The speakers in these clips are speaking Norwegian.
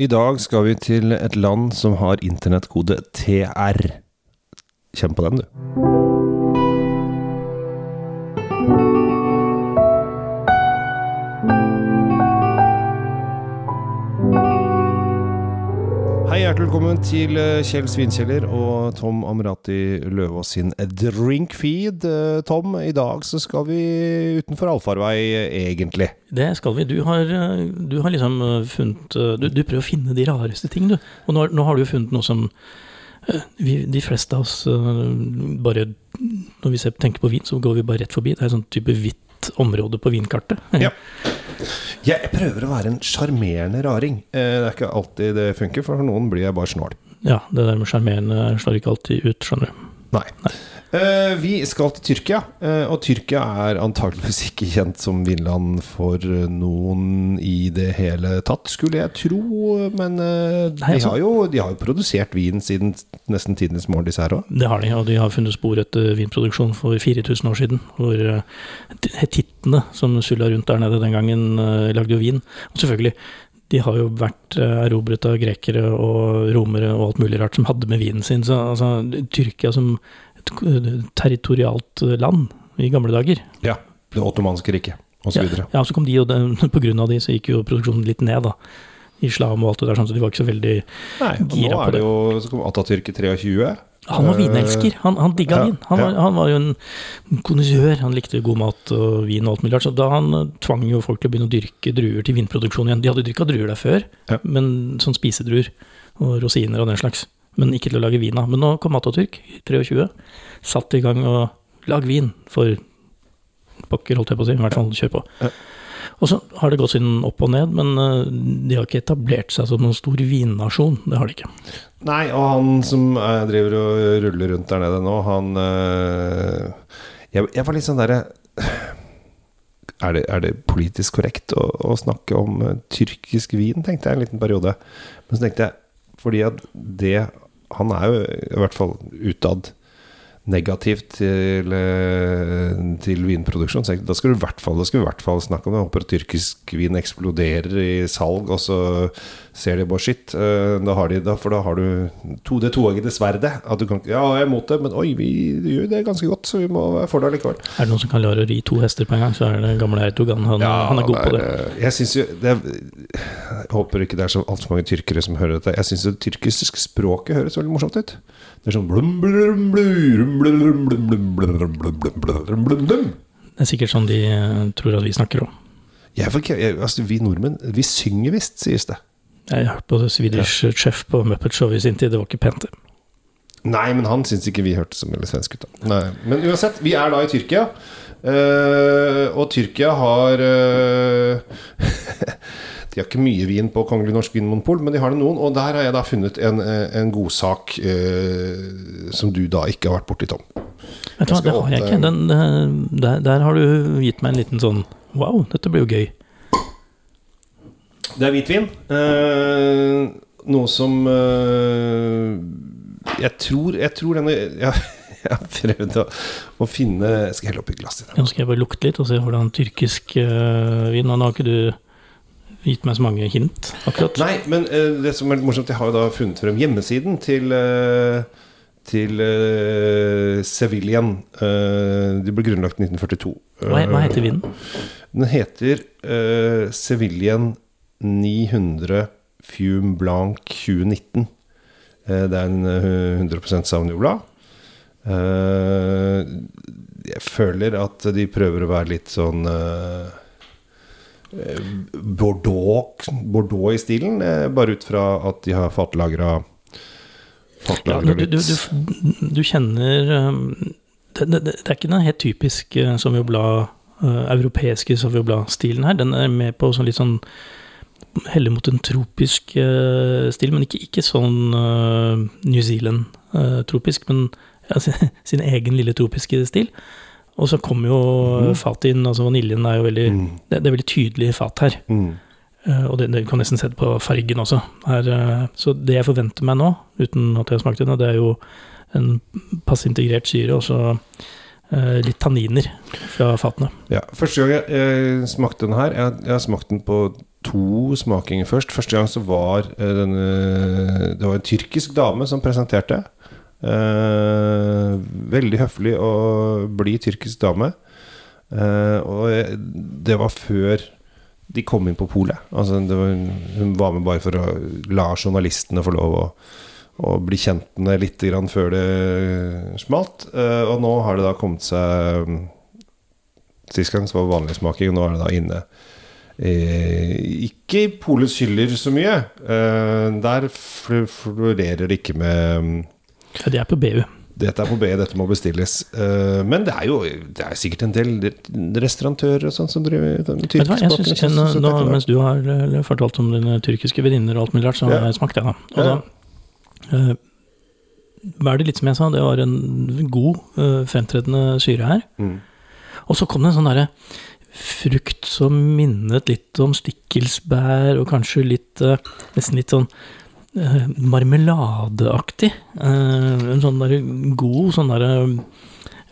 I dag skal vi til et land som har internettkode TR. Kjenn på den, du. Hjertelig velkommen til eh, Kjell Svinkjeller og Tom Amrati Løvaas sin drinkfeed. Eh, Tom, i dag så skal vi utenfor allfarvei, egentlig. Det skal vi. Du har, eh, du har liksom funnet du, du prøver å finne de rareste ting, du. Og nå, nå har du jo funnet noe som vi, de fleste av oss bare Når vi ser, tenker på vin, så går vi bare rett forbi. Det er en sånn type hvitt område på vinkartet. Ja. Jeg prøver å være en sjarmerende raring. Eh, Det er ikke alltid det funker, for noen blir jeg bare snål. Ja, det der med sjarmerende slår ikke alltid ut, skjønner du. Nei. Eh, vi skal til Tyrkia, uh, og Tyrkia er antageligvis ikke kjent som vinland for eh, noen i det hele tatt, skulle jeg tro. Men uh, de, Nei, de, har jo, de har jo produsert vin siden nesten tidenes morgen, disse her òg. Det har de, og de har funnet spor etter vinproduksjon for 4000 år siden. Hvor hetittene som sulla rundt der nede den gangen, lagde jo vin. Og selvfølgelig, de har jo vært erobret av grekere og romere og alt mulig rart som hadde med vinen sin. Så altså, Tyrkia som et territorialt land i gamle dager. Ja. Det ottomanske riket, osv. Ja, ja, så kom de, og pga. på de så gikk jo produksjonen litt ned, da. Islam og alt det der, sånn, så de var ikke så veldig Nei, og Nei, nå er det det. jo Så kom Atatürk i 23. Han var vinelsker. Han, han digga ja, vin. Han var, han var jo en kondisør. Han likte god mat og vin og alt mulig rart. Så da han eh, tvang jo folk til å begynne å dyrke druer til vinproduksjon igjen. De hadde dyrka druer der før, Ja. men sånn spisedruer og rosiner og den slags. Men ikke til å lage vin av. Men nå kom Atatürk i 23, satt i gang og lag vin for pokker, holdt jeg på å si. I hvert fall kjør på. Og så har det gått siden opp og ned, men eh, de har ikke etablert seg som noen stor vinnasjon. Det har de ikke. Nei, og han som eh, driver og ruller rundt der nede nå, han eh, jeg, jeg var litt sånn derre er, det- er det politisk korrekt å, å snakke om eh, tyrkisk vin, tenkte jeg en liten periode. Men så tenkte jeg, fordi at det Han er jo i hvert fall utad negativt til, eh, til vinproduksjon. Så da skal du i hvert fall, skal vi i hvert fall snakke om det. Håper at tyrkisk vin eksploderer i salg, og så ser de bare shit. eh, Da har de, da, for da har du to, det toeggede sverdet. At du kan, ja, jeg er imot det, men oi, vi gjør det ganske godt, så vi må være for det likevel. Er det noen som kan klare å ri to hester på en gang, så er det gamle Erdogan. Han, han er god på det. er- Jeg synes jo det Jeg håper ikke det er så altfor mange tyrkere som hører dette. Jeg syns det tyrkiske språket høres veldig morsomt ut. Det er sånn blum, blum, blum, det er sikkert sånn de eh, tror at vi snakker om. Jeg får òg. Altså, vi nordmenn, vi synger visst, sies det. Jeg hørte på Swedish ja. Chef på Muppet Show i sin tid, det var ikke pent. Nei, men han syns ikke vi hørtes så mye svenske ut. Men uansett, vi er da i Tyrkia. Eh, og Tyrkia har eh, De har ikke mye vin på Kongelig norsk vinmonopol, men de har det noen. Og der har jeg da funnet en, eh, en godsak eh, som du da ikke har vært borti, Tom. Vet du hva, det har jeg ikke. Den, eh, der, der har du gitt meg en liten sånn Wow, dette blir jo gøy. Det er hvitvin. eh, noe som eh, Jeg tror Jeg tror denne Jeg, jeg har prøvd å, å finne Skal jeg helle oppi glasset? Nå skal jeg bare lukte litt og se hvordan tyrkisk eh, vin nå har ikke du gitt meg så mange hint, akkurat. Nei, men uh, det som er morsomt Jeg har jo da funnet frem hjemmesiden til uh, Til uh, Sevillian. Uh, de ble grunnlagt i 1942. Hva, hva heter vinen? Den heter uh, Sevillian 900 Fume Blanc 2019. Uh, det er en eh, 100 Sauniola. Eh, jeg føler at de prøver å være litt sånn eh, eh, Bordeaux, Bordeaux i stilen, eh, bare ut fra at de har fatlagra Ja, du, du, du, du kjenner um, det, det, det er ikke den helt typiske Sauvignon Blad, uh, europeiske Sauvignon Blad-stilen her. Den er med på sånn litt sånn Heller mot en tropisk stil, men ikke, ikke sånn New Zealand-tropisk, men ja, sin, sin egen lille tropiske stil. Og så kommer jo mm. fatet inn, altså vaniljen er jo veldig Mm, Det, det er veldig tydelig fat her. mm. Uh, og det, det kan nesten se på fargen også. Her, uh, så det jeg forventer meg nå, uten at jeg har smakt det, det er jo en passe integrert syre og så uh, litt tanniner fra fatene. Ja, Første gang jeg, jeg smakte den her Jeg, jeg har smakt den på to smakinger først. Første gang så var eh, denne Det var en tyrkisk dame som presenterte. Eh, veldig høflig og blid tyrkisk dame. Eh, og det var før de kom inn på polet. Altså, hun var med bare for å la journalistene få lov å, å bli kjent med litt før det smalt. Eh, og nå har det da kommet seg Sist gang så var det vanlig smaking, og nå er det da inne. Eh, ikke i polets hyller så mye. Der florerer det ikke med Ja, de er på BU. dette er på BU, dette må bestilles. Eh, men det er jo det er sikkert en del restaurantører og sånn som driver tyrkisk hva, nå, nå, mens du har fortalt om dine tyrkiske venninner og alt mulig rart, så Ja. jeg smakt det, da. Og Ja. da eh, var det litt som jeg sa, det var en god, eh, fremtredende syre her. Mm. Og så kom det en sånn derre frukt som minnet litt om stikkelsbær, og kanskje litt Nesten litt sånn marmeladeaktig. Eh, en sånn der god, sånn der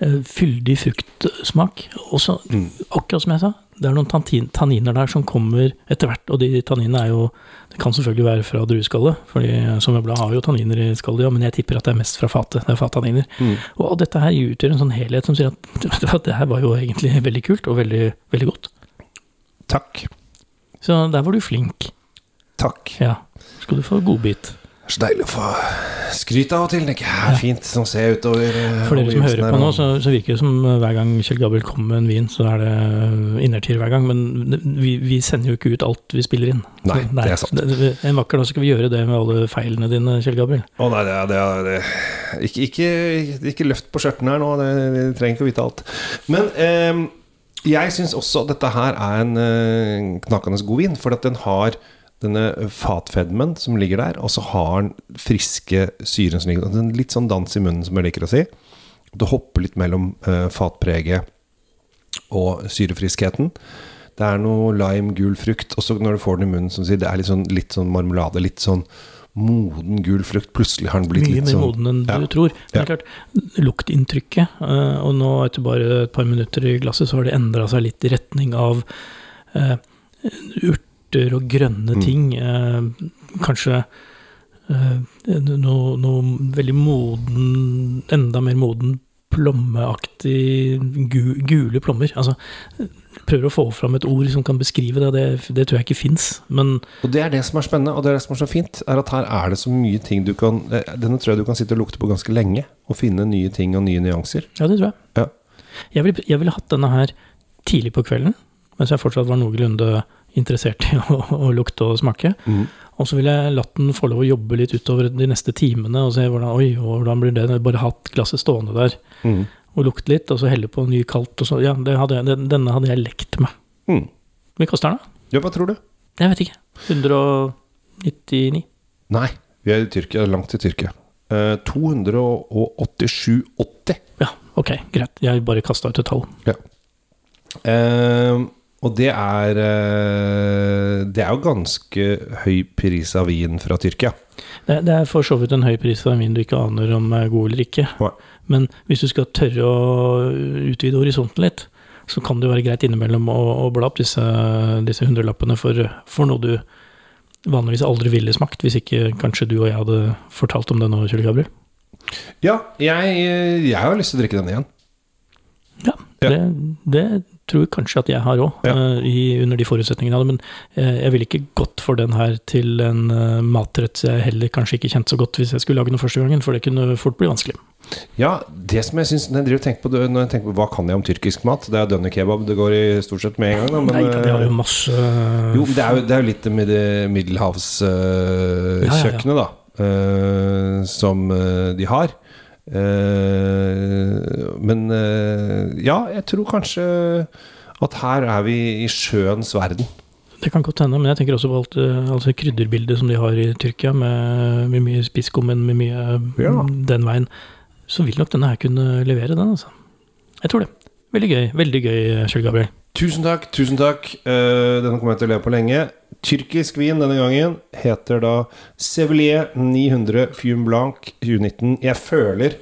eh, fyldig fruktsmak. Og så, Mm. akkurat som jeg sa, det er noen tantin, tanniner der som kommer etter hvert. Og de tanninene er jo Det kan selvfølgelig være fra drueskallet, fordi sommerblad har jo tanniner i skallet, ja, men jeg tipper at det er mest fra fatet. Det er fattanniner. Mm. Og dette her utgjør en sånn helhet som sier at at det her var jo egentlig veldig kult og veldig, veldig godt. Takk. Så der var du flink. Takk. Ja. Skal du få godbit. Så deilig å få skryt av og til. Det er fint som ser utover eh, For dere som hører på nå, så, så virker det som eh, hver gang Kjell Gabriel kommer med en vin, så er det innertier hver gang. Men vi, vi sender jo ikke ut alt vi spiller inn. Nei, det er sant. det- En vakker dag skal vi gjøre det med alle feilene dine, Kjell Gabriel. Å nei, det er, det er, det er ikke, ikke, ikke løft på skjørtene her nå. Det, vi trenger ikke å vite alt. Men eh, jeg syns også at dette her er en eh, knakende god vin. For at den har denne fatfedmen som ligger der, og så har den friske syren som ligger der. En Litt sånn dans i munnen, som jeg liker å si. Det hopper litt mellom eh, fatpreget og syrefriskheten. Det er noe lime, gul frukt. Og så når du får den i munnen, som sier, det er litt sånn, litt sånn marmelade. Litt sånn moden gul frukt. Plutselig har den blitt Mye litt mer sånn moden enn ja. du tror. Men det er klart, luktinntrykket, eh, og nå etter bare et par minutter i glasset, så har det endra seg litt i retning av eh, urter og grønne Mm. ting. Eh, kanskje eh, noe, noe veldig moden, enda mer moden plommeaktig gu, gule plommer. Altså, prøver å få fram et ord som kan beskrive det, det, det tror jeg ikke fins. Og det er det som er spennende, og det er det som er så fint, er at her er det så mye ting du kan eh, Denne tror jeg du kan sitte og lukte på ganske lenge, og finne nye ting og nye nyanser. Ja, det tror jeg. Ja. Jeg ville vil hatt denne her tidlig på kvelden, mens jeg fortsatt var noenlunde interessert i å, å lukte og smake. Og så ville jeg latt den få lov å jobbe litt utover de neste timene og se hvordan, oi, hvordan blir det. Bare hatt glasset stående der Mm. og lukte litt, og så helle på ny kaldt. Og så, ja, det hadde jeg, den- denne hadde jeg lekt med. Mm. Hvor mye koster den, da? Ja, hva tror du? Jeg vet ikke. 199? Nei, vi er i Tyrkia, langt til Tyrkia. Eh, 287,80. Ja, ok, greit. Jeg bare kasta ut et tall. Ja. Eh, og det er eh, Det er jo ganske høy pris av vin fra Tyrkia. Det, det er for så vidt en høy pris av en vin du ikke aner om er god eller ikke. Nei. Men hvis du skal tørre å utvide horisonten litt, så kan det jo være greit innimellom å, å bla opp disse, disse hundrelappene for, for noe du vanligvis aldri ville smakt, hvis ikke kanskje du og jeg hadde fortalt om det nå, Kjell Gabriel. Ja, jeg, jeg har lyst til å drikke den igjen. Ja, Ja. Det, det tror kanskje at jeg har òg, Ja. under de forutsetningene. Men uh, jeg ville ikke gått for den her til en uh, matrett jeg heller kanskje ikke kjente så godt hvis jeg skulle lage den første gangen, for det kunne fort bli vanskelig. Ja, det som jeg synes Når jeg tenker på Når jeg tenker på hva kan jeg om tyrkisk mat Det er dønner kebab det går i stort sett med en gang. Da, men, Nei, det har jo eh, masse jo, det er jo, det er jo litt det med det middelhavskjøkkenet, Ja, ja, da. eh, som eh, de har. Eh, men eh, ja, jeg tror kanskje at her er vi i sjøens verden. Det kan godt hende, men jeg tenker også på alt eh, altså krydderbildet som de har i Tyrkia, med, med mye spisskummen, med mye Ja. mm, den veien. Så vil nok denne her kunne levere den, altså. Jeg tror det. Veldig gøy. Veldig gøy, Kjell Gabriel. Tusen takk, tusen takk. Eh, denne kommer jeg til å leve på lenge. Tyrkisk vin denne gangen heter da Sevelier 900 Fume Blanc 2019. Jeg føler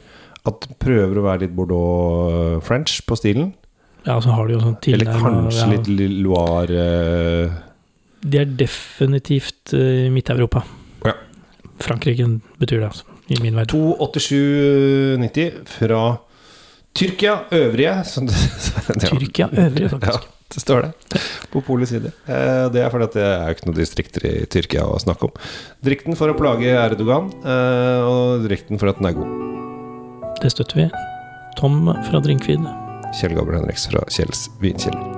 at det prøver å være litt Bordeaux French på stilen. Ja, så har de jo sånn Eller kanskje ja, litt Loire eh, de er definitivt uh, Midt-Europa. Ja. Frankrike betyr det, altså, i min verden. 287,90 fra Tyrkia øvrige. Som det, ja. Tyrkia øvrige, faktisk. Ja, det står det på polets side. Eh, Det er fordi at det er ikke noen distrikter i Tyrkia å snakke om. Drikten for å plage Erdogan, eh, og drikten for at den er god. Det støtter vi. Tom fra Drinkvid. Kjell Gabriel Henriks fra Kjells vinkjeller.